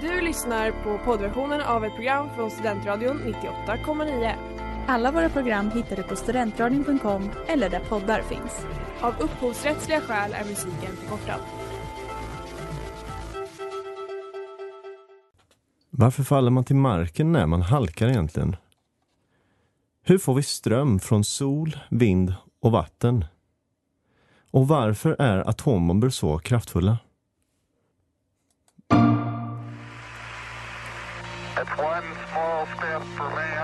Du lyssnar på poddversionen av ett program från Studentradion 98,9. Alla våra program hittar du på studentradion.com eller där poddar finns. Av upphovsrättsliga skäl är musiken förkortad. Varför faller man till marken när man halkar egentligen? Hur får vi ström från sol, vind och vatten? Och varför är atombomber så kraftfulla? One small step for man,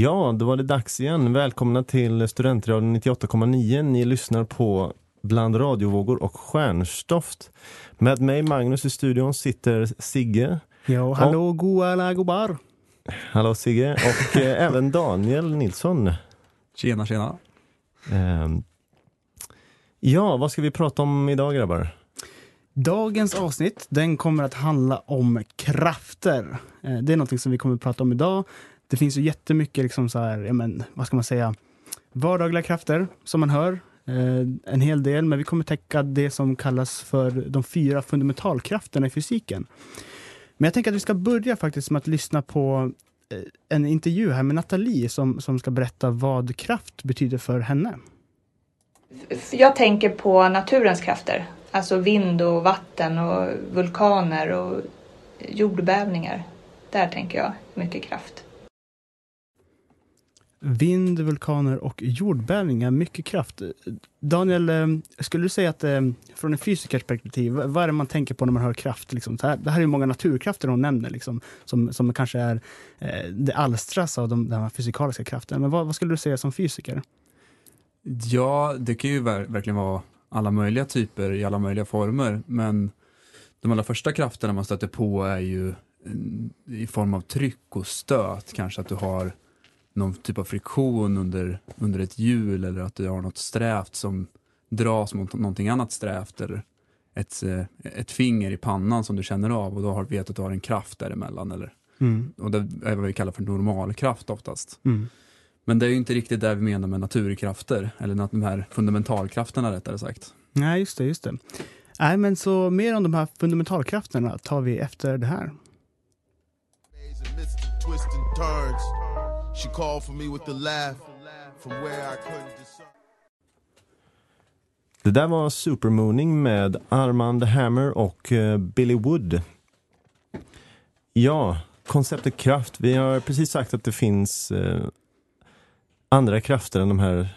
Ja, då var det dags igen. Välkomna till Studentradion 98,9. Ni lyssnar på Bland radiovågor och stjärnstoft. Med mig Magnus i studion sitter Sigge. Ja, hallå goa alla gubbar. Hallå Sigge. Och eh, även Daniel Nilsson. Tjena, tjena. Ehm, ja, vad ska vi prata om idag grabbar? Dagens avsnitt den kommer att handla om krafter. Eh, Det är något som vi kommer att prata om idag. Det finns ju jättemycket, liksom så här, ja, men, vad ska man säga, vardagliga krafter som man hör. Eh, en hel del, men vi kommer täcka det som kallas för de fyra fundamentalkrafterna i fysiken. Men jag tänker att vi ska börja faktiskt med att lyssna på eh, en intervju här med Nathalie som, som ska berätta vad kraft betyder för henne. Jag tänker på naturens krafter. Alltså vind och vatten och vulkaner och jordbävningar. Där tänker jag mycket kraft. Vind, vulkaner och jordbävningar, mycket kraft. Daniel, eh, skulle du säga att eh, från en fysikers perspektiv, vad är det man tänker på när man hör kraft? Liksom? Så här, det här är ju många naturkrafter hon nämner, liksom, som, som kanske är eh, det alstras av de, de här fysikaliska krafterna. Men vad, vad skulle du säga som fysiker? Ja, det kan ju ver- verkligen vara alla möjliga typer i alla möjliga former, men de allra första krafterna man stöter på är ju mm, i form av tryck och stöt, kanske att du har någon typ av friktion under, under ett hjul eller att du har något strävt som dras mot någonting annat strävt eller ett, eh, ett finger i pannan som du känner av och då har, vet att du har en kraft däremellan. Eller, Mm. och det är vad vi kallar för normalkraft oftast. Mm. Men det är ju inte riktigt det vi menar med naturkrafter, eller de här fundamentalkrafterna rättare sagt. Nej, just det, just det. Nej, men så mer om de här fundamentalkrafterna tar vi efter det här. She called for me with the laugh from where I couldn't discern. Det där var Supermooning med Armand Hammer och eh, Billy Wood. Ja, konceptet kraft. Vi har precis sagt att det finns eh, andra krafter än de här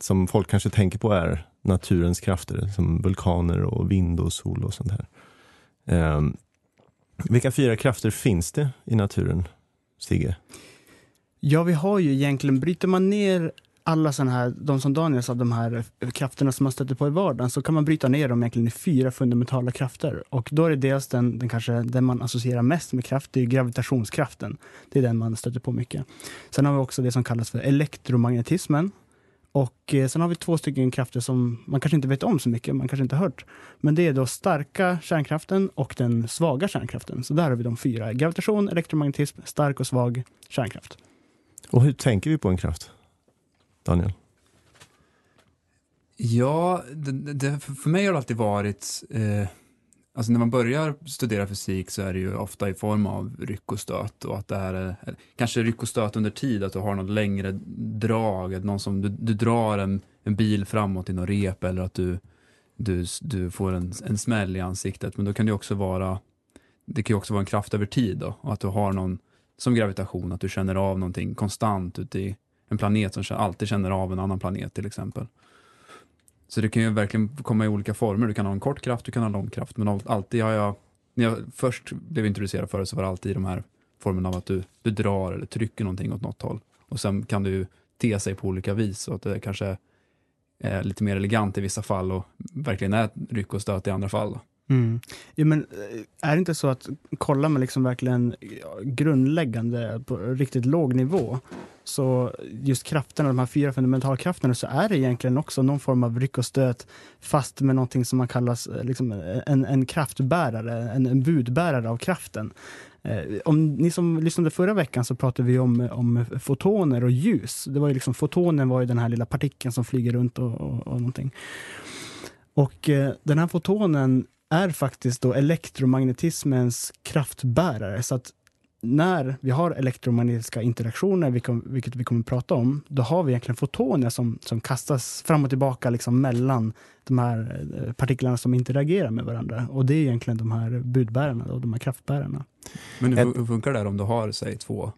som folk kanske tänker på är naturens krafter, som vulkaner och vind och sol och sånt här. Eh, vilka fyra krafter finns det i naturen, Sigge? Ja, vi har ju egentligen, bryter man ner alla sådana här, de som Daniel sa, de här krafterna som man stöter på i vardagen, så kan man bryta ner dem egentligen i fyra fundamentala krafter. Och då är det dels den, den kanske den man associerar mest med kraft, det är gravitationskraften. Det är den man stöter på mycket. Sen har vi också det som kallas för elektromagnetismen. Och eh, sen har vi två stycken krafter som man kanske inte vet om så mycket, man kanske inte hört. Men det är då starka kärnkraften och den svaga kärnkraften. Så där har vi de fyra. Gravitation, elektromagnetism, stark och svag kärnkraft. Och hur tänker vi på en kraft? Daniel? Ja, det, det, för mig har det alltid varit, eh, alltså när man börjar studera fysik så är det ju ofta i form av ryck och stöt och att det här är, kanske ryck och stöt under tid, att du har något längre drag, att någon som, du, du drar en, en bil framåt i någon rep eller att du, du, du får en, en smäll i ansiktet, men då kan det också vara, det kan ju också vara en kraft över tid då, och att du har någon, som gravitation, att du känner av någonting konstant ute i en planet som alltid känner av en annan planet till exempel. Så det kan ju verkligen komma i olika former. Du kan ha en kort kraft, du kan ha en lång kraft. Men alltid har jag, när jag först blev introducerad för det så var det alltid i de här formerna av att du, du drar eller trycker någonting åt något håll. Och sen kan du ju te sig på olika vis. och att det kanske är lite mer elegant i vissa fall och verkligen är ryck och stöt i andra fall. Mm. Ja, men eh, är det inte så att kollar man liksom verkligen grundläggande eh, på riktigt låg nivå så just krafterna, de här fyra fundamentalkrafterna, så är det egentligen också någon form av ryck och stöt fast med någonting som man kallar eh, liksom, en, en kraftbärare, en, en budbärare av kraften. Om ni som lyssnade förra veckan så pratade vi om, om fotoner och ljus. Det var ju liksom, fotonen var ju den här lilla partikeln som flyger runt och, och, och någonting. Och den här fotonen är faktiskt då elektromagnetismens kraftbärare. Så att när vi har elektromagnetiska interaktioner, vilket vi kommer att prata om, då har vi egentligen fotoner som, som kastas fram och tillbaka liksom mellan de här eh, partiklarna som interagerar med varandra. Och det är egentligen de här budbärarna, och de här kraftbärarna. Men hur, hur funkar det om du har, säg, två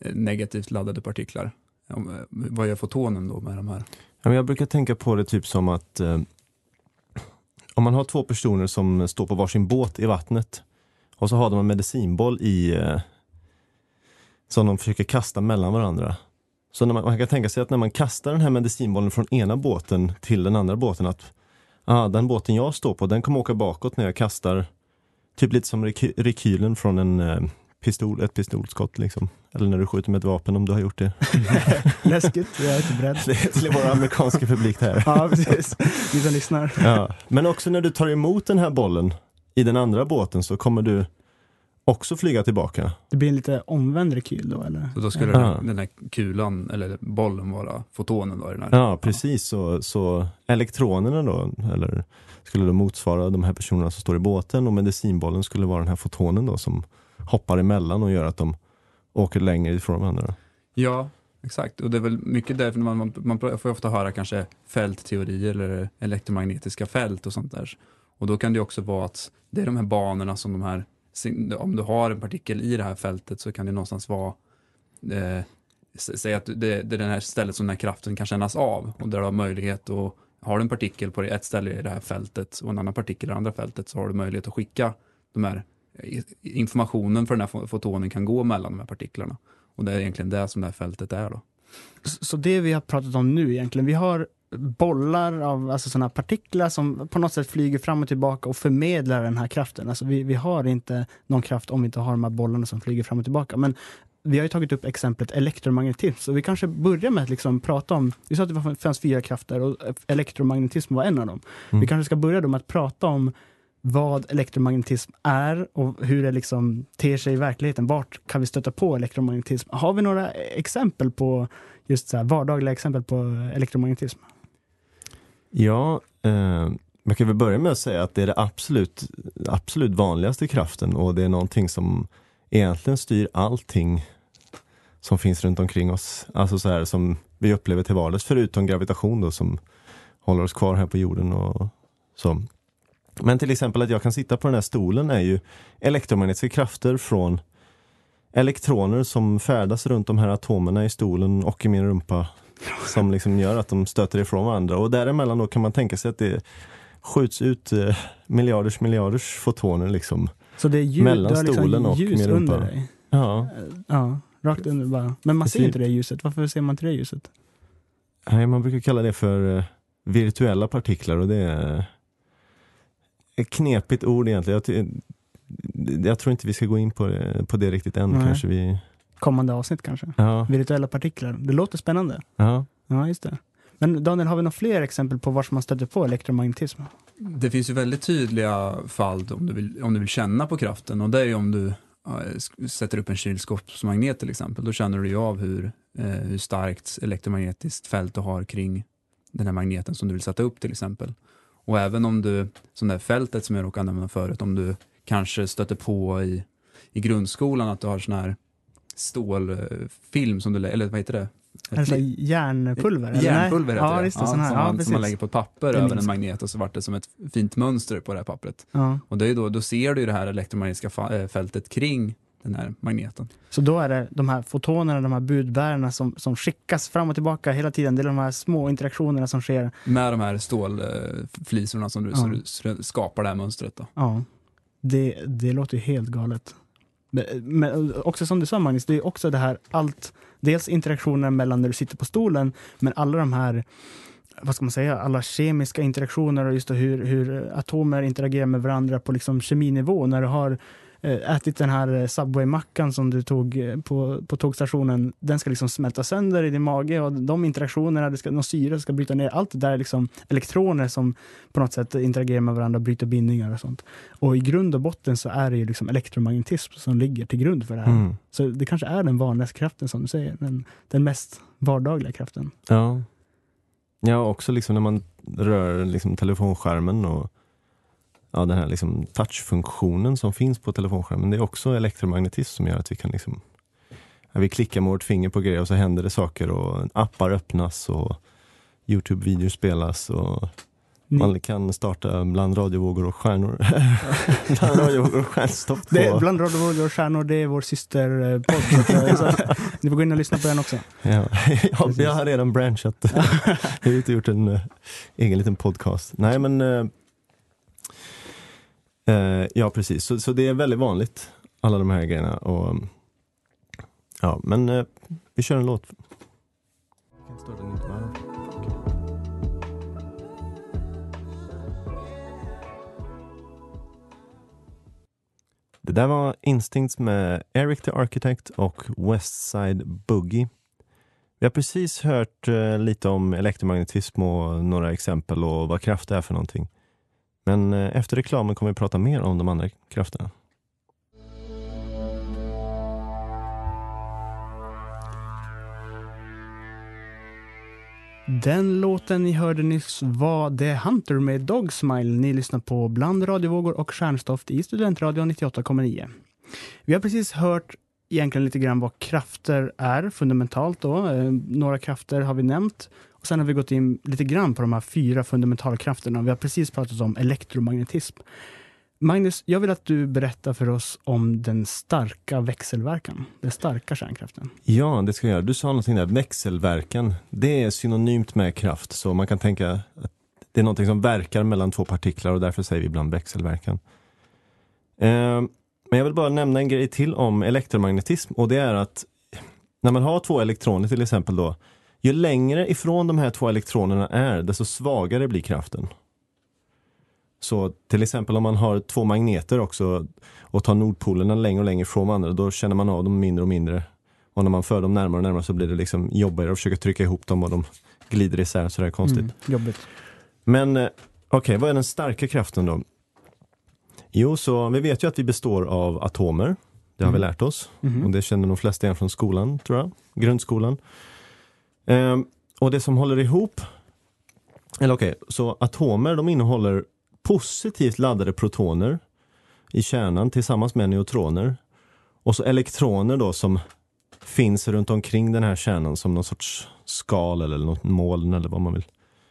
eh, negativt laddade partiklar? Eh, vad gör fotonen då med de här? Jag brukar tänka på det typ som att eh, om man har två personer som står på varsin båt i vattnet och så har de en medicinboll i eh, som de försöker kasta mellan varandra. Så man, man, kan tänka sig att när man kastar den här medicinbollen från ena båten till den andra båten att ah, den båten jag står på den kommer åka bakåt när jag kastar typ lite som rekylen från en eh, pistol, ett pistolskott liksom. Eller när du skjuter med ett vapen om du har gjort det. Läskigt, jag är inte beredd. till vår amerikanska publik här. ja, precis. Vi som lyssnar. Ja. Men också när du tar emot den här bollen i den andra båten så kommer du också flyga tillbaka. Det blir en lite omvänd rekyl då eller? Så då skulle Ja. den, här kulan, eller bollen vara fotonen då? I den här. Ja, precis. Så, så elektronerna då, eller skulle då motsvara de här personerna som står i båten och medicinbollen skulle vara den här fotonen då som hoppar emellan och gör att de åker längre ifrån varandra. Ja, exakt. Och det är väl mycket därför man, man, man får ju ofta höra kanske fältteorier eller elektromagnetiska fält och sånt där. Och då kan det också vara att det är de här banorna som de här, om du har en partikel i det här fältet så kan det någonstans vara eh, Säg att det, det är det här stället som den här kraften kan kännas av och där du har möjlighet att har du en partikel på ett ställe i det här fältet och en annan partikel i det andra fältet så har du möjlighet att skicka de här informationen för den här fotonen kan gå mellan de här partiklarna. Och det är egentligen det som det här fältet är då. Så det vi har pratat om nu egentligen, vi har bollar av alltså sådana partiklar som på något sätt flyger fram och tillbaka och förmedlar den här kraften. Alltså vi, vi har inte någon kraft om vi inte har de här bollarna som flyger fram och tillbaka. Men vi har ju tagit upp exemplet elektromagnetism, så vi kanske börjar med att liksom prata om, vi sa att det fanns fyra krafter och elektromagnetism var en av dem. Mm. Vi kanske ska börja då med att prata om vad elektromagnetism är och hur det liksom ter sig i verkligheten. Vart kan vi stöta på elektromagnetism? Har vi några exempel på just så här vardagliga exempel på elektromagnetism? Ja, eh, man kan väl börja med att säga att det är den absolut, absolut vanligaste kraften och det är någonting som egentligen styr allting som finns runt omkring oss. Alltså så här som vi upplever till vardags, förutom gravitation då som håller oss kvar här på jorden och så. Men till exempel att jag kan sitta på den här stolen är ju elektromagnetiska krafter från elektroner som färdas runt de här atomerna i stolen och i min rumpa. Som liksom gör att de stöter ifrån varandra och däremellan då kan man tänka sig att det skjuts ut eh, miljarders miljarders fotoner liksom. Så det är ljus, mellan liksom stolen och ljus min rumpa. under dig? Ja. Ja, rakt under bara. Men man ser Precis. inte det ljuset. Varför ser man inte det ljuset? Nej, man brukar kalla det för eh, virtuella partiklar och det är ett knepigt ord egentligen. Jag, jag tror inte vi ska gå in på det, på det riktigt än Nej. kanske. Vi, Kommande avsnitt kanske? ja, Virtuella partiklar. Det låter spännande. ja. Ja, just det. Men Daniel, har vi några fler exempel på var man stöter på elektromagnetism? Det finns ju väldigt tydliga fall om du vill, om du vill känna på kraften och det är ju om du sätter upp en kylskåpsmagnet till exempel. Då känner du ju av hur, eh, hur starkt elektromagnetiskt fält du har kring den här magneten som du vill sätta upp till exempel. Och även om du, som det här fältet som jag råkade använda förut, om du kanske stöter på i, i grundskolan att du har sån här stålfilm som du, eller vad heter det? Är det så här järnpulver? eller? Järnpulver heter ja, det. Just det sån här. som, ja, man, precis. som man lägger på ett papper över en magnet och så vart det som ett fint mönster på det här pappret. ja. Och det är då, då ser du det här elektromagnetiska eh, fältet kring den här magneten. Så då är det de här fotonerna, de här budbärarna som, som skickas fram och tillbaka hela tiden. Det är de här små interaktionerna som sker. Med de här stålflisorna som du, Ja. så du skapar det här mönstret. Då. Ja, det, det låter ju helt galet. Men, också som du sa Magnus, det är också det här allt, dels interaktionen mellan när du sitter på stolen, men alla de här vad ska man säga, alla kemiska interaktioner och just hur, hur atomer interagerar med varandra på liksom keminivå. När du har eh, ätit den här eh, Subway-mackan som du tog eh, på, på tågstationen, den ska liksom smälta sönder i din mage och de interaktionerna, det ska, någon syre ska bryta ner, allt det där är liksom elektroner som på något sätt interagerar med varandra och bryter bindningar och sånt. Och i grund och botten så är det ju liksom elektromagnetism som ligger till grund för det här. Mm. Så det kanske är den vanligaste kraften som du säger, den, den mest vardagliga kraften. Ja. Ja, också liksom när man rör liksom telefonskärmen och ja, den här liksom touchfunktionen som finns på telefonskärmen. Det är också elektromagnetism som gör att vi kan liksom ja, vi klickar med vårt finger på grejer och så händer det saker och appar öppnas och Youtube-videor spelas och man kan starta bland radiovågor och stjärnor. bland radiovågor och stjärnstopp. Det bland radiovågor och stjärnor, det är vår systerpodd. eh, Ni får gå in och lyssna på den också. Ja, jag, jag har redan branchat. jag har gjort en uh, egen liten podcast. Nej men eh, Ja precis, så, så det är väldigt vanligt alla de här grejerna. Och, ja, men eh, vi kör en låt. Det där var Instincts med Eric the Architect och Westside Boogie. Vi har precis hört eh, lite om elektromagnetism och några exempel och vad kraft är för någonting. Men eh, efter reklamen kommer vi prata mer om de andra krafterna. Den låten ni hörde nyss var The Hunter med Dog Smile. Ni lyssnar på Bland radiovågor och stjärnstoft i Studentradion 98,9. Vi har precis hört egentligen lite grann vad krafter är fundamentalt. Då. Eh, några krafter har vi nämnt. Och Sen har vi gått in lite grann på de här fyra fundamentalkrafterna. Vi har precis pratat om elektromagnetism. Magnus, jag vill att du berättar för oss om den starka växelverkan, den starka kärnkraften. Ja, det ska jag göra. Du sa någonting där, växelverkan. Det är synonymt med kraft, så man kan tänka att det är någonting som verkar mellan två partiklar och därför säger vi ibland växelverkan. Eh, men jag vill bara nämna en grej till om elektromagnetism och det är att när man har två elektroner till exempel då, ju längre ifrån de här två elektronerna är, desto svagare blir kraften. Så till exempel om man har två magneter också och tar nordpolerna längre och längre ifrån varandra, då känner man av dem mindre och mindre. Och när man för dem närmare och närmare så blir det liksom jobbigare att försöka trycka ihop dem och de glider isär sådär konstigt. Mm, jobbigt. Men eh, okej, vad är den starka kraften då? Jo, så vi vet ju att vi består av atomer. Det har vi Mm. lärt oss. Mhm. Och det känner de flesta igen från skolan, tror jag. Grundskolan. Ehm, och det som håller ihop, eller okej, så atomer de innehåller positivt laddade protoner i kärnan tillsammans med neutroner. Och så elektroner då som finns runt omkring den här kärnan som någon sorts skal eller något moln eller vad man vill,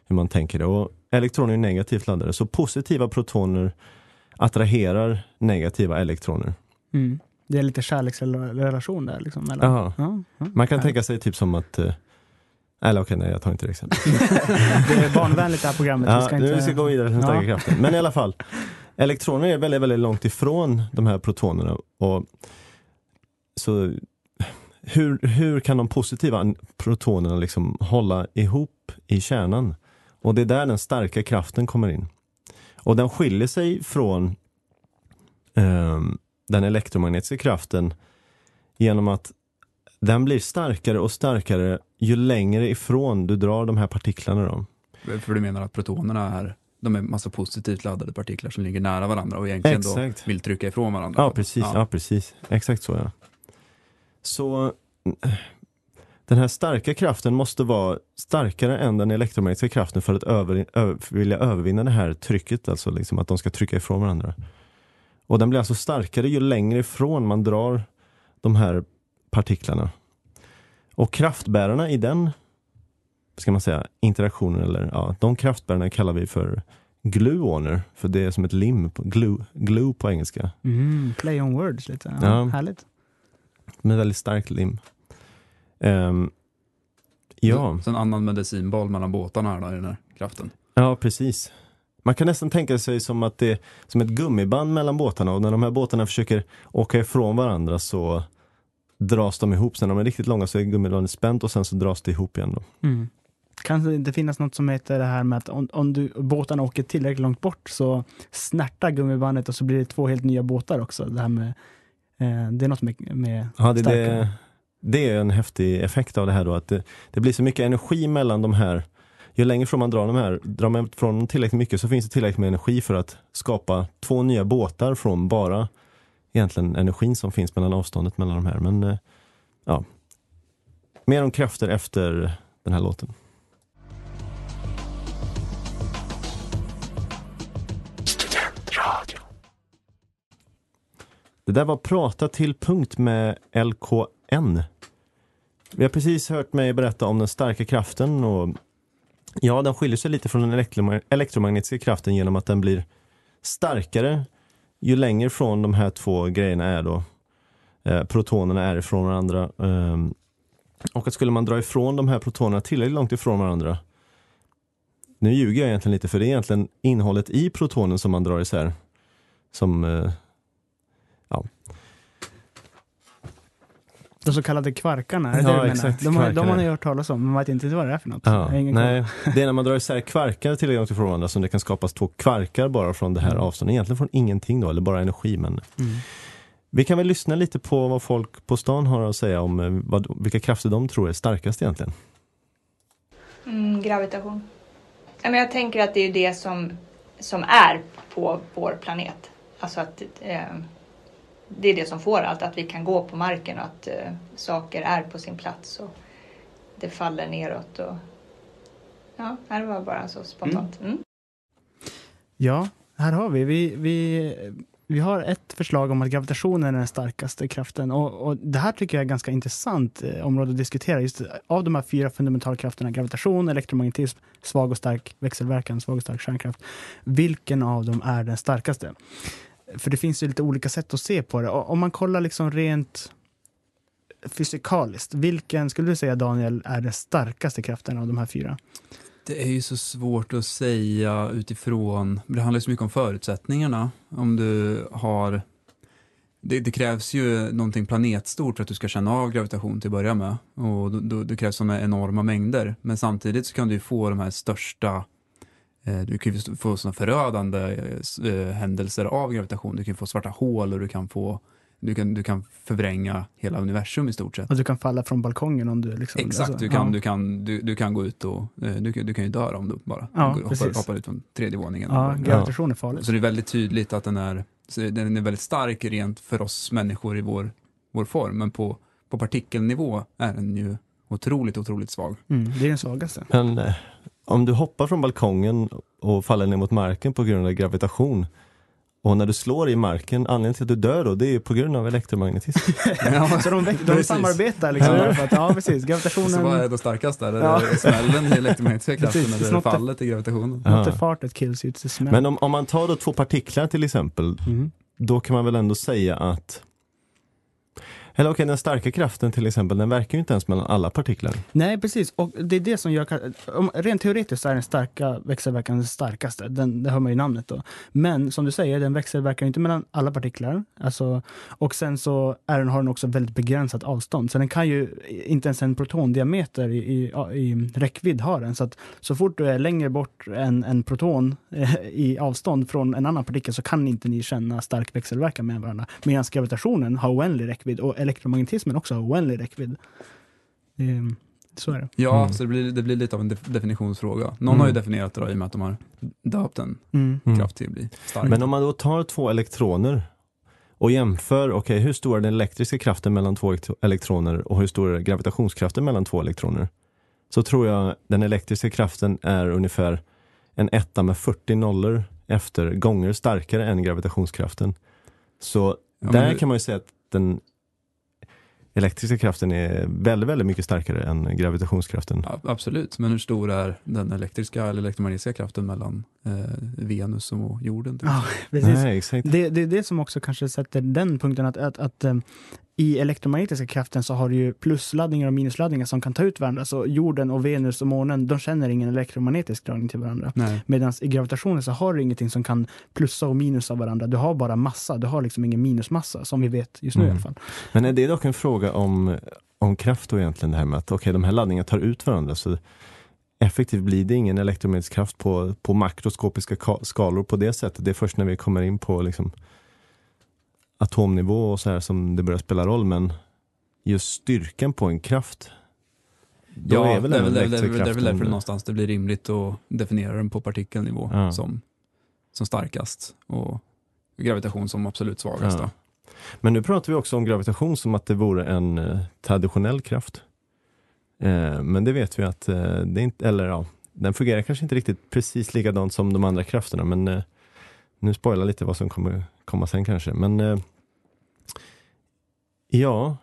hur man tänker det. Och elektroner är negativt laddade, så positiva protoner attraherar negativa elektroner. Mm. Det är lite kärleksrelation där. Liksom, mellan. Ja. Man kan tänka sig typ som att eh, eller okej, nej jag tar inte det exemplet. Det är barnvänligt det här programmet. Ja, vi ska nu inte... vi ska gå vidare till den starka Ja. kraften. Men i alla fall, elektroner är väldigt, väldigt långt ifrån de här protonerna. Och så hur, hur kan de positiva protonerna liksom hålla ihop i kärnan? Och det är där den starka kraften kommer in. Och den skiljer sig från ehm, den elektromagnetiska kraften genom att den blir starkare och starkare ju längre ifrån du drar de här partiklarna. Då. För du menar att protonerna är, de är massa positivt laddade partiklar som ligger nära varandra och egentligen Exakt. då vill trycka ifrån varandra. Ja, precis. Ja. precis. Exakt så ja. Så den här starka kraften måste vara starkare än den elektromagnetiska kraften för att över, över, vilja övervinna det här trycket, alltså liksom att de ska trycka ifrån varandra. Och den blir alltså starkare ju längre ifrån man drar de här partiklarna. Och kraftbärarna i den, ska man säga, interaktionen, eller ja, de kraftbärarna kallar vi för gluoner, för det är som ett lim, på, glue, glue på engelska. Mm, play on words lite. Ja, Ja. Härligt. Med väldigt starkt lim. Ehm, ja, Så en annan medicinboll mellan båtarna här då, i den här kraften. ja, precis. Man kan nästan tänka sig som att det är som ett gummiband mellan båtarna och när de här båtarna försöker åka ifrån varandra så dras de ihop. Sen när de är riktigt långa så är gummibandet spänt och sen så dras det ihop igen. Då. Mm. kan det inte finnas något som heter det här med att om, om du, båtarna åker tillräckligt långt bort så snärtar gummibandet och så blir det två helt nya båtar också. Det, här med, eh, det är något med, med Ja, det, det, det är en häftig effekt av det här då, att det, det blir så mycket energi mellan de här. Ju längre från man drar de här, drar man från tillräckligt mycket så finns det tillräckligt med energi för att skapa två nya båtar från bara egentligen energin som finns mellan avståndet mellan de här. Men eh, ja, mer om krafter efter den här låten. Det där var Prata till punkt med LKN. Vi har precis hört mig berätta om den starka kraften och ja, den skiljer sig lite från den elektromagnetiska kraften genom att den blir starkare ju längre från de här två grejerna är då. Eh, protonerna är ifrån varandra. Eh, och att skulle man dra ifrån de här protonerna tillräckligt långt ifrån varandra. Nu ljuger jag egentligen lite för det är egentligen innehållet i protonen som man drar isär. Som eh, De så kallade kvarkarna, är det Ja, det exakt, De, har, de har man ju hört talas om, men man vet inte vad det är för något. Ja, nej, det är när man drar isär kvarkar tillräckligt långt ifrån varandra som det kan skapas två kvarkar bara från det här Mm. avståndet. Egentligen från ingenting då, eller bara energi. Men Mm. vi kan väl lyssna lite på vad folk på stan har att säga om eh, vad, vilka krafter de tror är starkast egentligen. Mm, gravitation. Ja, men jag tänker att det är det som, som är på vår planet. Alltså att eh, det är det som får allt, att vi kan gå på marken och att eh, saker är på sin plats och det faller neråt. Och... Ja, det var bara så spontant. Mm. Ja, här har vi. Vi, vi. vi har ett förslag om att gravitationen är den starkaste kraften. Och, och det här tycker jag är ganska intressant eh, område att diskutera. Just av de här fyra fundamentala krafterna, gravitation, elektromagnetism, svag och stark växelverkan, svag och stark kärnkraft. Vilken av dem är den starkaste? För det finns ju lite olika sätt att se på det. Om man kollar liksom rent fysikaliskt, vilken skulle du säga Daniel är den starkaste kraften av de här fyra? Det är ju så svårt att säga utifrån, det handlar ju så mycket om förutsättningarna. Om du har, det, det krävs ju någonting planetstort för att du ska känna av gravitation till att börja med. Och då, då, det krävs sådana enorma mängder. Men samtidigt så kan du ju få de här största, du kan ju få sådana förödande eh, eh, händelser av gravitation. Du kan få svarta hål och du kan få du kan, du kan förvränga hela universum i stort sett. Och du kan falla från balkongen om du liksom... Exakt, alltså, du, kan, ja. du, kan, du, du kan gå ut och eh, du, kan- du kan ju dö om du bara Ja, går- hoppar, hoppar ut från tredje våningen. Ja, gravitation är farligt. Så det är väldigt tydligt att den är, den är väldigt stark rent för oss människor i vår, vår form, men på, på partikelnivå är den ju otroligt, otroligt svag. Mm, det är den svagaste. Men eh, om du hoppar från balkongen och faller ner mot marken på grund av gravitation och när du slår i marken, anledningen till att du dör då, det är på grund av elektromagnetism. Så de, de samarbetar liksom. Ja. För att, ja, precis. Gravitationen... Så vad är då starkast där? Är Ja. det smällen i elektromagnetiska kraften Precis, eller fallet i gravitationen? Not Ja. the fart that kills you, it's the smell. Men om, om man tar då två partiklar till exempel, Mm. då kan man väl ändå säga att eller okej, den starka kraften till exempel, den verkar ju inte ens mellan alla partiklar. Nej, precis. Och det är det som gör... rent teoretiskt är den starka växelverkan den starkaste. Den, det hör man ju i namnet då. Men som du säger, den växelverkar inte mellan alla partiklar. Alltså, och sen så är den, har den också väldigt begränsat avstånd. Så den kan ju inte ens en protondiameter i, i, i räckvidd ha den. Så att så fort du är längre bort än en proton eh, i avstånd från en annan partikel så kan inte ni känna stark växelverkan med varandra. Medan gravitationen har oändlig räckvidd och elektromagnetismen också har oändlig räckvidd. Ehm, så är det. Ja, Mm. så det blir, det blir lite av en def- definitionsfråga. Någon Mm. har ju definierat det då, i och med att de har döpt en Mm. Mm. kraft till att bli stark. Men om man då tar två elektroner och jämför, okej, hur stor är den elektriska kraften mellan två elektro- elektroner och hur stor är gravitationskraften mellan två elektroner? Så tror jag den elektriska kraften är ungefär en etta med 40 nollor efter gånger starkare än gravitationskraften. Så Ja, där det- kan man ju säga att den elektriska kraften är väldigt, väldigt mycket starkare än gravitationskraften. Ja, absolut, men hur stor är den elektriska eller elektromagnetiska kraften mellan eh, Venus och jorden? Ja, precis. Nej, exakt. Det, det är det som också kanske sätter den punkten att, att, att eh, i elektromagnetiska kraften så har du ju plusladdningar och minusladdningar som kan ta ut varandra. Så jorden och Venus och månen, de känner ingen elektromagnetisk dragning till varandra. Medan i gravitationen så har du ingenting som kan plussa och minusa varandra. Du har bara massa, du har liksom ingen minusmassa som vi vet just nu i Mm. alla fall. Men är det dock en fråga om, om kraft då egentligen det här med att okej, de här laddningarna tar ut varandra. Så effektivt blir det ingen elektromagnetisk kraft på, på makroskopiska ka- skalor på det sättet. Det är först när vi kommer in på liksom, atomnivå och så här som det börjar spela roll. Men just styrkan på en kraft, då Ja, är väl det är väl, det är väl, det är väl därför någonstans det blir rimligt att definiera den på partikelnivå Ja. som, som starkast och gravitation som absolut svagast. Ja. Men nu pratar vi också om gravitation som att det vore en eh, traditionell kraft. Eh, men det vet vi att eh, det inte, eller ja, den fungerar kanske inte riktigt precis likadant som de andra krafterna, men nu spoilar lite vad som kommer komma sen kanske. Men ja,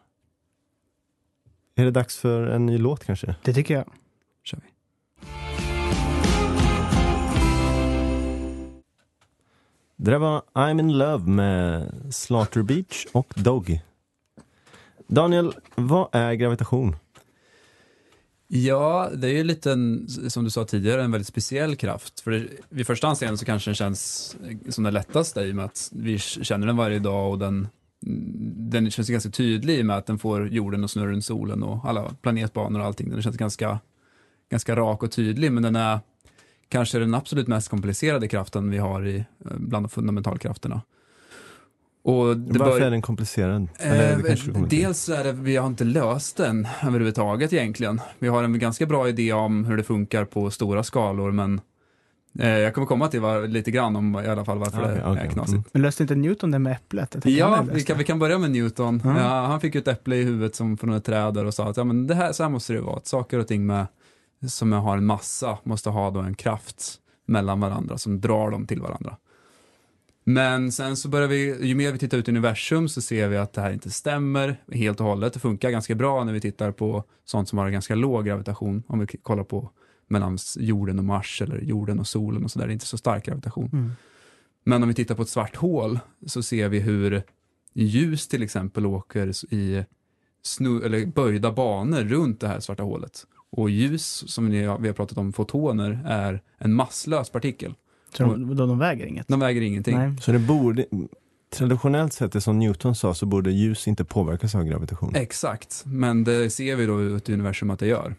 är det dags för en ny låt kanske? Det tycker jag. Kör vi. Det där var I'm in love med Slaughter Beach och Dog. Daniel, vad är gravitation? Ja, det är ju lite, en, som du sa tidigare, en väldigt speciell kraft. För det, vid första anseende så kanske den känns som den lättaste i och med att vi känner den varje dag och den, den känns ganska tydlig i och med att den får jorden att snurra runt solen och alla planetbanor och allting. Den känns ganska, ganska rak och tydlig, men den är kanske den absolut mest komplicerade kraften vi har i, eh, bland de fundamentalkrafterna. Och det Varför bör- är den komplicerad? Eh, dels är det, vi har inte löst den överhuvudtaget egentligen. Vi har en ganska bra idé om hur det funkar på stora skalor, men jag kommer komma till var, lite grann om i alla fall varför Okej, det är knasigt. Mm. Men löste inte Newton det med äpplet? Ja, vi kan, vi kan börja med Newton. Ja. Ja, han fick ju ett äpple i huvudet som från ett träd och sa att ja, men det här, så här måste det vara. Att saker och ting med, som har en massa måste ha då en kraft mellan varandra som drar dem till varandra. Men sen så börjar vi, ju mer vi tittar ut i universum så ser vi att det här inte stämmer helt och hållet. Det funkar ganska bra när vi tittar på sånt som har ganska låg gravitation. Om vi kollar på mellan jorden och Mars eller jorden och solen och sådär. Det är inte så stark gravitation. Mm. Men om vi tittar på ett svart hål så ser vi hur ljus till exempel åker i snu, eller böjda banor runt det här svarta hålet. Och ljus, som vi har pratat om, fotoner, är en masslös partikel. Så de, de, de väger inget? De väger ingenting. Nej. Så det borde, traditionellt sett, det som Newton sa, så borde ljus inte påverkas av gravitation. Exakt, men det ser vi då ut i universum att det gör.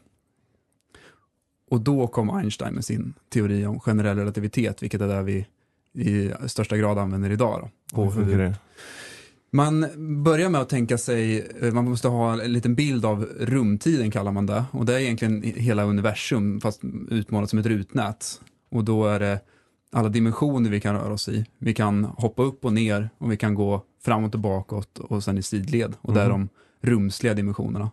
Och då kom Einstein med sin teori om generell relativitet, vilket är det vi i största grad använder idag. Då, Hur på funkar det? Man börjar med att tänka sig, eh, man måste ha en liten bild av rumtiden kallar man det. Och det är egentligen hela universum fast utmålat som ett rutnät. Och då är det alla dimensioner vi kan röra oss i. Vi kan hoppa upp och ner och vi kan gå framåt och bakåt och sen i sidled. Och det är de rumsliga dimensionerna.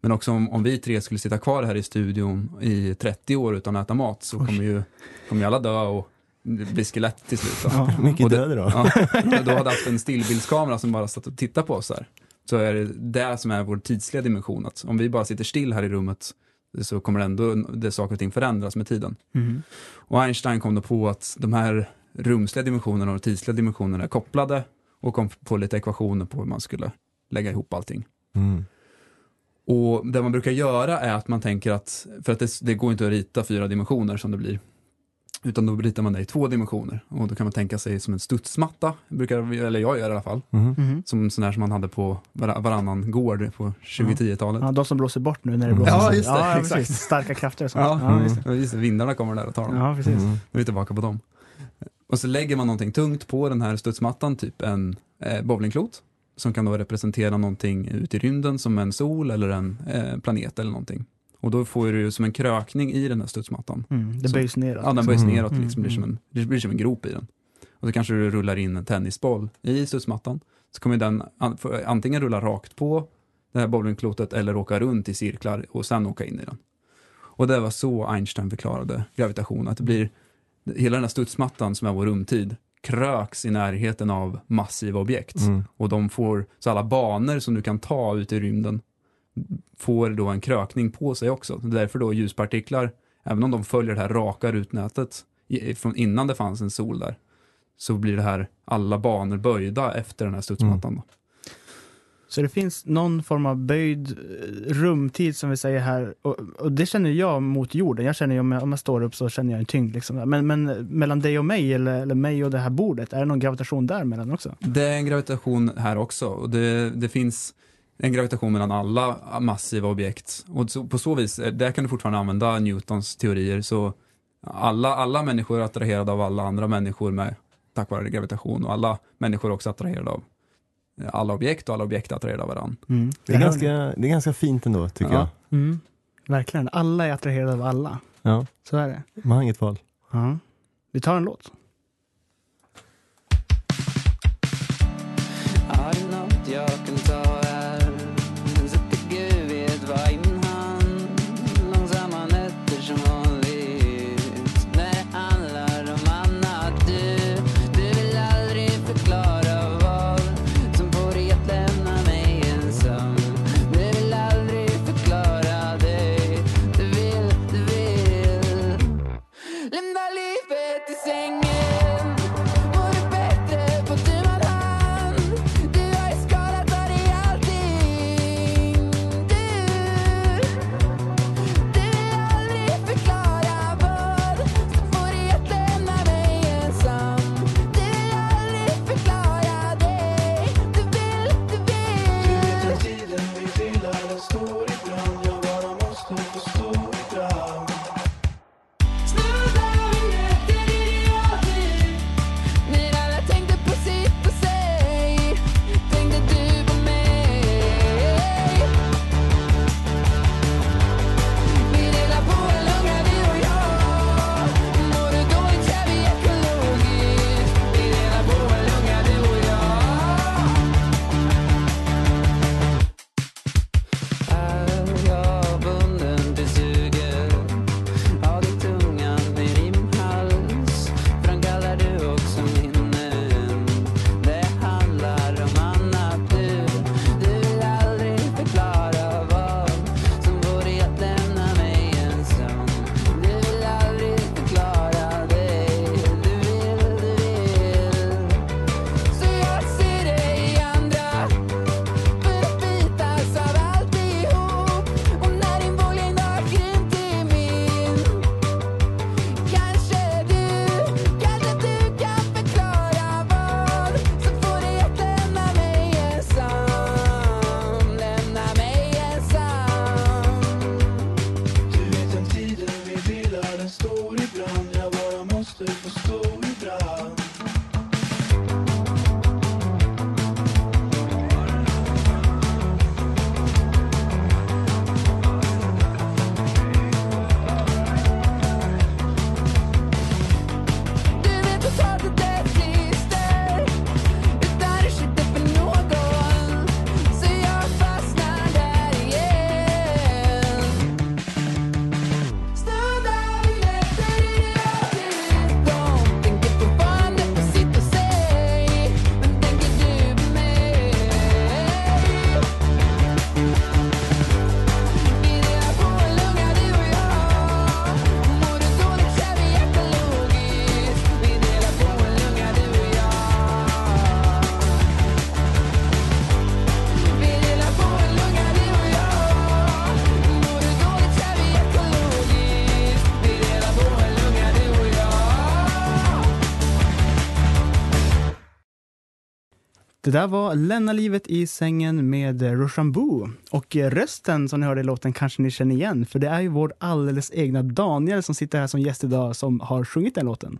Men också om, om vi tre skulle sitta kvar här i studion i 30 år utan att äta mat så kommer ju, kommer ju alla dö och bli skelett till slut. då. Ja. Mycket Och det- död då? Ja, då hade haft en stillbildskamera som bara satt och tittade på oss här. Så är det det som är vår tidsliga dimension. Att om vi bara sitter still här i rummet så kommer ändå det saker och ting förändras med tiden. Mhm. Och Einstein kom då på att de här rumsliga dimensionerna och tidsliga dimensionerna är kopplade och kom på lite ekvationer på hur man skulle lägga ihop allting. Mm. Och det man brukar göra är att man tänker att, för att det, det går inte att rita fyra dimensioner som det blir, utan då ritar man det i två dimensioner. Och då kan man tänka sig som en studsmatta, brukar, eller jag gör i alla fall, Mhm. Mhm. som sån här som man hade på var, varannan gård på 2010-talet. Ja, de som blåser bort nu när det blåser. Ja, just det, ja, exakt. precis. Starka krafter och sånt. Ja, Ja, just, det. just det, vindarna kommer där och tar dem. ja precis. Mm. Nu är vi tillbaka på dem. Och så lägger man någonting tungt på den här studsmattan, typ en eh, bowlingklot, som kan då representera någonting ute i rymden som en sol eller en eh, planet eller någonting. Och då får du ju som en krökning i den här studsmattan. Mm, det Så- böjs neråt. Ja, den böjs Mm. neråt, Mm, liksom, blir som en, det blir som en grop i den. Och så kanske du rullar in en tennisboll i studsmattan. Så kommer den an, antingen rulla rakt på det här bowlingklotet eller åka runt i cirklar och sen åka in i den. Och det var så Einstein förklarade gravitation, att det blir hela den här studsmattan som är vår rumtid kröks i närheten av massiva objekt. Mm. Och de får, så alla banor som du kan ta ut i rymden får då en krökning på sig också. Därför då ljuspartiklar, även om de följer det här raka rutnätet från innan det fanns en sol där, så blir det här alla banor böjda efter den här studsmattan. Då. Så det finns någon form av böjd eh, rumtid som vi säger här. Och, och det känner jag mot jorden. Jag känner ju om jag, om jag står upp så känner jag en tyngd. Liksom. Men, men eh, mellan dig och mig eller, eller mig och det här bordet, är det någon gravitation där mellan också? Det är en gravitation här också och det, det finns en gravitation mellan alla massiva objekt. Och så, på så vis, eh, där kan du fortfarande använda Newtons teorier. Så alla, alla människor är attraherade av alla andra människor med, tack vare gravitation. Och alla människor är också attraherade av alla objekt och alla objekt är attraherade av varandra. Mm. Det är, ganska, det är ganska fint ändå tycker ja. Mm. Verkligen. Alla är attraherade av alla. jag. Ja, Så är det. man har inget val. Ja. Vi tar en låt. Det där var Lämna livet i sängen med eh, Rochambeau. Och eh, rösten som ni hörde i låten kanske ni känner igen, för det är ju vår alldeles egna Daniel som sitter här som gäst idag som har sjungit den låten.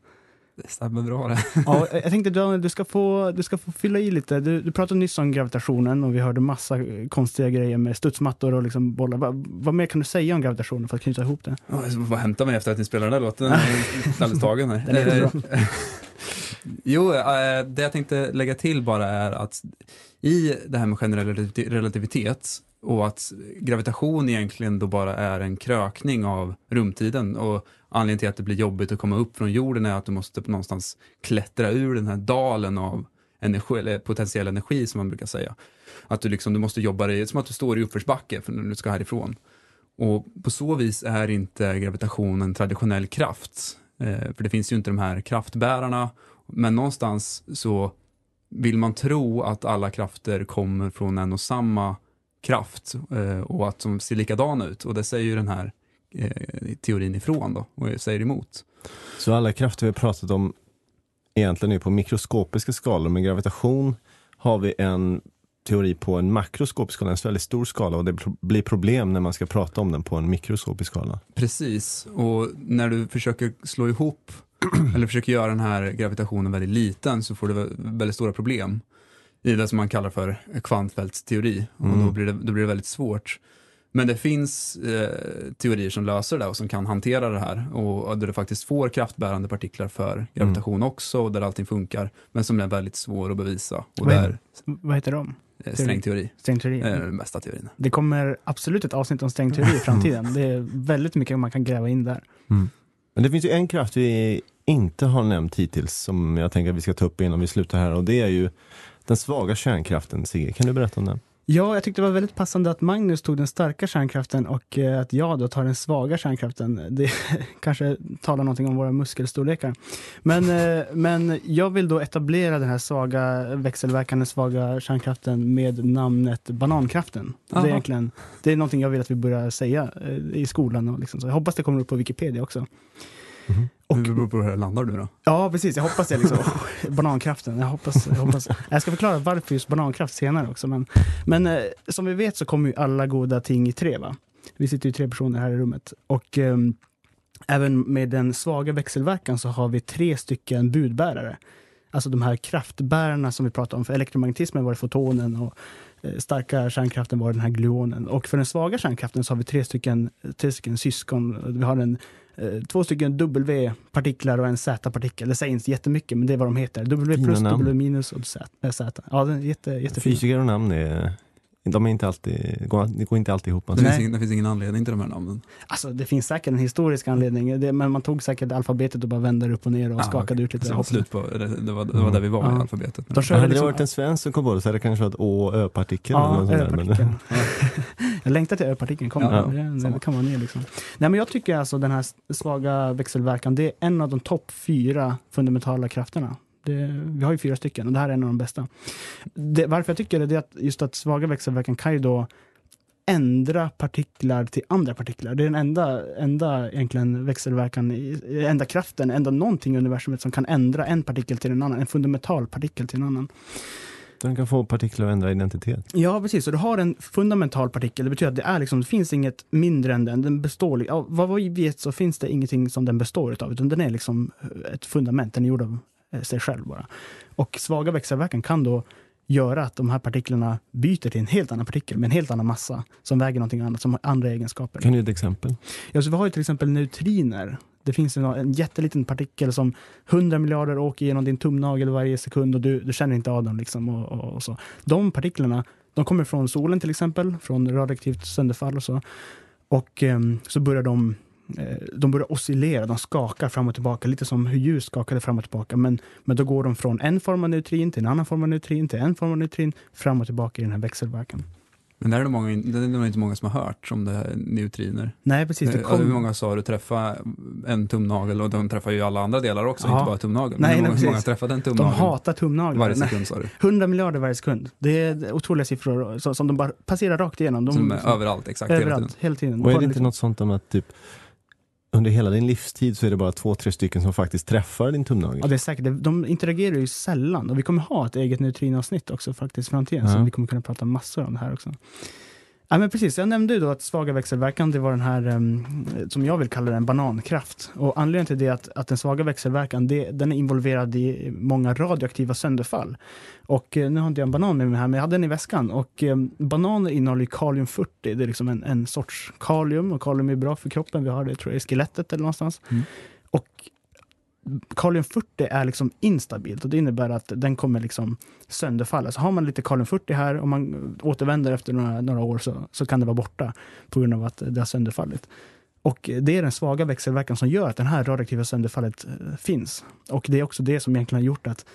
Det stämmer bra det. Ja, jag tänkte Daniel, du ska få, du ska få fylla i lite. Du, du pratade nyss om gravitationen och vi hörde massa eh, konstiga grejer med studsmattor och liksom bollar. Va, vad mer kan du säga om gravitationen för att knyta ihop det? Ja, Jag får hämta mig efter att ni spelar den där låten. Jag är alldeles tagen här. Jo, eh, det jag tänkte lägga till bara är att i det här med generell relativitet och att gravitation egentligen då bara är en krökning av rumtiden och anledningen till att det blir jobbigt att komma upp från jorden är att du måste någonstans klättra ur den här dalen av energi, eller potentiell energi som man brukar säga. Att du liksom, du måste jobba dig, som att du står i uppförsbacke för när du ska härifrån. Och på så vis är inte gravitation en traditionell kraft. Eh, för det finns ju inte de här kraftbärarna. Men någonstans så vill man tro att alla krafter kommer från en och samma kraft eh, och att de ser likadana ut. Och det säger ju den här eh, teorin ifrån då och säger emot. Så alla krafter vi har pratat om egentligen är på mikroskopiska skalor. Med gravitation har vi en teori på en makroskopisk skala, en väldigt stor skala och det blir problem när man ska prata om den på en mikroskopisk skala. Precis, och när du försöker slå ihop eller försöker göra den här gravitationen väldigt liten så får du vä- väldigt stora problem i det som man kallar för kvantfältsteori och Mm. då, blir det, då blir det väldigt svårt. Men det finns eh, teorier som löser det och som kan hantera det här och, och där du faktiskt får kraftbärande partiklar för gravitation också och där allting funkar men som är väldigt svår att bevisa och Vad är- där Vad heter de? eh, strängteori Strängteori. är den bästa teorin. Det kommer absolut ett avsnitt om strängteori i framtiden. Det är väldigt mycket man kan gräva in där. Men det finns ju en kraft vi inte har nämnt hittills som jag tänker att vi ska ta upp innan vi slutar här och det är ju den svaga kärnkraften. Sigge, kan du berätta om den? Ja, jag tyckte det var väldigt passande att Magnus tog den starka kärnkraften och eh, att jag då tar den svaga kärnkraften. Det kanske talar någonting om våra muskelstorlekar. Men, eh, men jag vill då etablera den här svaga växelverkande svaga kärnkraften med namnet banankraften. Det är Aha. egentligen det är någonting jag vill att vi börjar säga eh, i skolan. Och liksom så. Jag hoppas det kommer upp på Wikipedia också. Och, det beror på hur det landar du då? Ja, precis. Jag hoppas det. Liksom. Banankraften. Jag hoppas, jag hoppas. Jag ska förklara varför just banankraft senare också. Men, men eh, som vi vet så kommer ju alla goda ting i tre. Va? Vi sitter ju tre personer här i rummet. Och ehm, även med den svaga växelverkan så har vi tre stycken budbärare. Alltså de här kraftbärarna som vi pratade om. För elektromagnetismen var det fotonen och eh, starka kärnkraften var den här gluonen. Och för den svaga kärnkraften så har vi tre stycken, tre stycken syskon. Vi har en eh, två stycken W-partiklar och en Z-partikel. Det säger inte jättemycket, men det är vad de heter. W plus. W minus och Z. Z. Ja, jätte, jättefint. Fysiker och namn är, de är inte alltid, går, det går inte alltid ihop. Det finns, ingen, det finns ingen anledning till de här namnen. Alltså, det finns säkert en historisk anledning, det, men man tog säkert alfabetet och bara vände det upp och ner och Ah, skakade okej. ut lite. Så det slut på, det, det, var, det var där vi var Ja. i alfabetet. De Hade det liksom- varit en svensk som kom på det så hade det kanske varit Å och Ö-partikel. eller Ja, ö-partikeln. Jag längtar till ö-partikeln, kom Ja, det, det kan vara ner liksom. Nej men jag tycker alltså den här svaga växelverkan, det är en av de topp fyra fundamentala krafterna. Det, vi har ju fyra stycken och det här är en av de bästa. Det, varför jag tycker det, är att just att svaga växelverkan kan ju då ändra partiklar till andra partiklar. Det är den enda, enda egentligen växelverkan, enda kraften, enda någonting i universumet som kan ändra en partikel till en annan, en fundamental partikel till en annan. Den kan få partiklar att ändra identitet. Ja, precis. Så du har en fundamental partikel. Det betyder att det, är liksom, det finns inget mindre än den. den består, ja, vad vi vet så finns det ingenting som den består av, utan den är liksom ett fundament. Den är gjord av sig själv bara. Och svaga växelverkan kan då göra att de här partiklarna byter till en helt annan partikel med en helt annan massa som väger någonting annat, som har andra egenskaper. Kan du ge ett exempel? Ja, så vi har ju till exempel neutriner. Det finns en, en jätteliten partikel som 100 miljarder åker genom din tumnagel varje sekund och du, du känner inte av dem. Liksom och, och, och så. De partiklarna de kommer från solen till exempel, från radioaktivt sönderfall och så. Och ehm, så börjar de eh, de börjar oscillera, de skakar fram och tillbaka, lite som hur ljus skakade fram och tillbaka. Men, men då går de från en form av neutrin till en annan form av neutrin till en form av neutrin, fram och tillbaka i den här växelverkan. Men det är det, många, det är nog inte många som har hört om det här neutriner. Nej, precis. Det Eh, kom- Hur många sa du träffa en tumnagel och de träffar ju alla andra delar också, Ja. inte bara tumnageln. Nej, hur nej, många, många träffade en De tumnagel? hatar tumnaglar. Varje sekund sa du. 100 miljarder varje sekund. Det är otroliga siffror så- som de bara passerar rakt igenom. De, Som är överallt, exakt, hela överallt, tiden. hela tiden. Och är det inte liksom- något sånt om att typ under hela din livstid så är det bara två, tre stycken som faktiskt träffar din tumnagel? Ja, det är säkert. De interagerar ju sällan och vi kommer ha ett eget neutrinoavsnitt också faktiskt framtiden. Ja. Så vi kommer kunna prata massor om det här också. Ja, men precis, jag nämnde ju då att svaga växelverkan, det var den här em, som jag vill kalla den banankraft. Och anledningen till det är att, att den svaga växelverkan, det, den är involverad i många radioaktiva sönderfall. Och eh, nu har inte jag en banan med mig här, men jag hade den i väskan. Och eh, bananer innehåller ju kalium 40, det är liksom en, en sorts kalium och kalium är bra för kroppen. Vi har det tror jag i skelettet eller någonstans. Mm. Och kalium 40 är liksom instabilt och det innebär att den kommer liksom sönderfalla. Så har man lite kalium 40 här och man återvänder efter några, några år så, så kan det vara borta på grund av att det har sönderfallit. Och det är den svaga växelverkan som gör att det här radioaktiva sönderfallet eh, finns. Och det är också det som egentligen har gjort att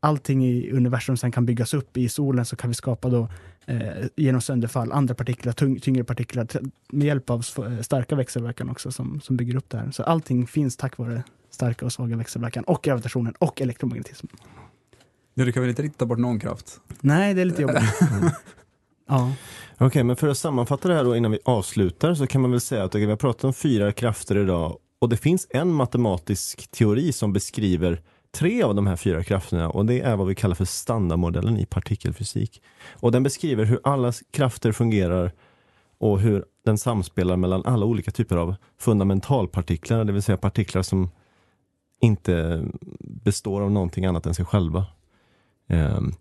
allting i universum sen kan byggas upp. I solen så kan vi skapa då eh, genom sönderfall andra partiklar, tyng tyngre partiklar med hjälp av starka växelverkan också som, som bygger upp det här. Så allting finns tack vare starka och svaga växelverkan och gravitationen och elektromagnetismen. Ja, du kan väl inte riktigt ta bort någon kraft? Nej, det är lite jobbigt. ja. Okej, men för att sammanfatta det här då innan vi avslutar så kan man väl säga att okej, vi har pratat om fyra krafter idag och det finns en matematisk teori som beskriver tre av de här fyra krafterna och det är vad vi kallar för standardmodellen i partikelfysik. Och den beskriver hur alla krafter fungerar och hur den samspelar mellan alla olika typer av fundamentalpartiklar, det vill säga partiklar som inte består av någonting annat än sig själva. Ehm,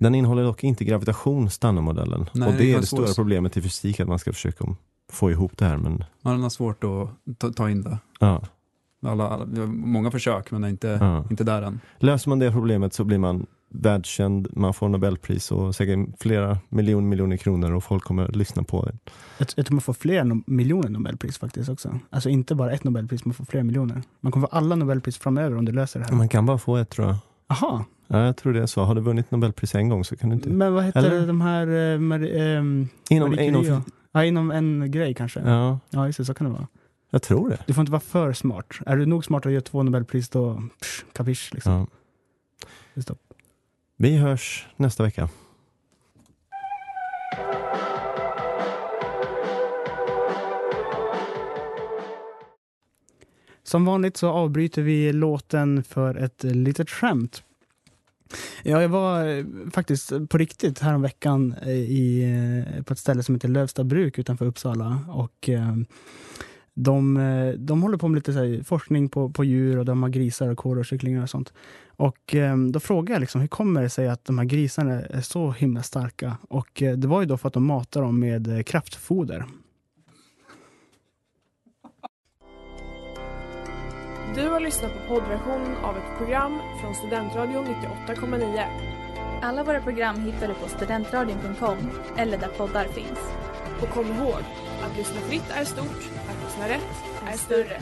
Den innehåller dock inte gravitation, standardmodellen. Nej, och det det är det stora svårt. problemet i fysik, att man ska försöka få ihop det här. Men Man har svårt att ta, ta in det. ja. Alla, alla, många försök, men inte, Ja. inte där än. Löser man det problemet så blir man världskänd, man får Nobelpris och säkert flera miljoner miljoner kronor och folk kommer att lyssna på det. Jag, jag tror man får fler no miljoner Nobelpris faktiskt också. Alltså inte bara ett Nobelpris, man får flera miljoner. Man kommer få alla Nobelpris framöver om du löser det här. Man kan bara få ett tror jag. Aha, Ja, jag tror det är så. Har du vunnit Nobelpris en gång så kan du inte... men vad heter Eller? de här... Eh, Marie, ehm, Inom, inom, ja, inom en grej kanske. Ja. ja, just det, så kan det vara. jag tror det. Du får inte vara för smart. Är du nog smart att göra två Nobelpris då, psh, kapisch liksom. Ja. Stopp. Vi hörs nästa vecka. Som vanligt så avbryter vi låten för ett litet skämt. Ja, jag var eh, faktiskt på riktigt häromveckan eh, i, eh, på ett ställe som heter Lövsta bruk utanför Uppsala. Och, eh, de, eh, de håller på med lite så här, forskning på, på djur och de har grisar och kor och kycklingar och sånt. Och eh, då frågade jag liksom, hur kommer det sig att de här grisarna är så himla starka? Och eh, det var ju då för att de matar dem med eh, kraftfoder. Du har lyssnat på poddversion av ett program från Studentradion 98,9. Alla våra program hittar du på studentradion.com eller där poddar finns. Och kom ihåg, att lyssna fritt är stort, att lyssna rätt är större.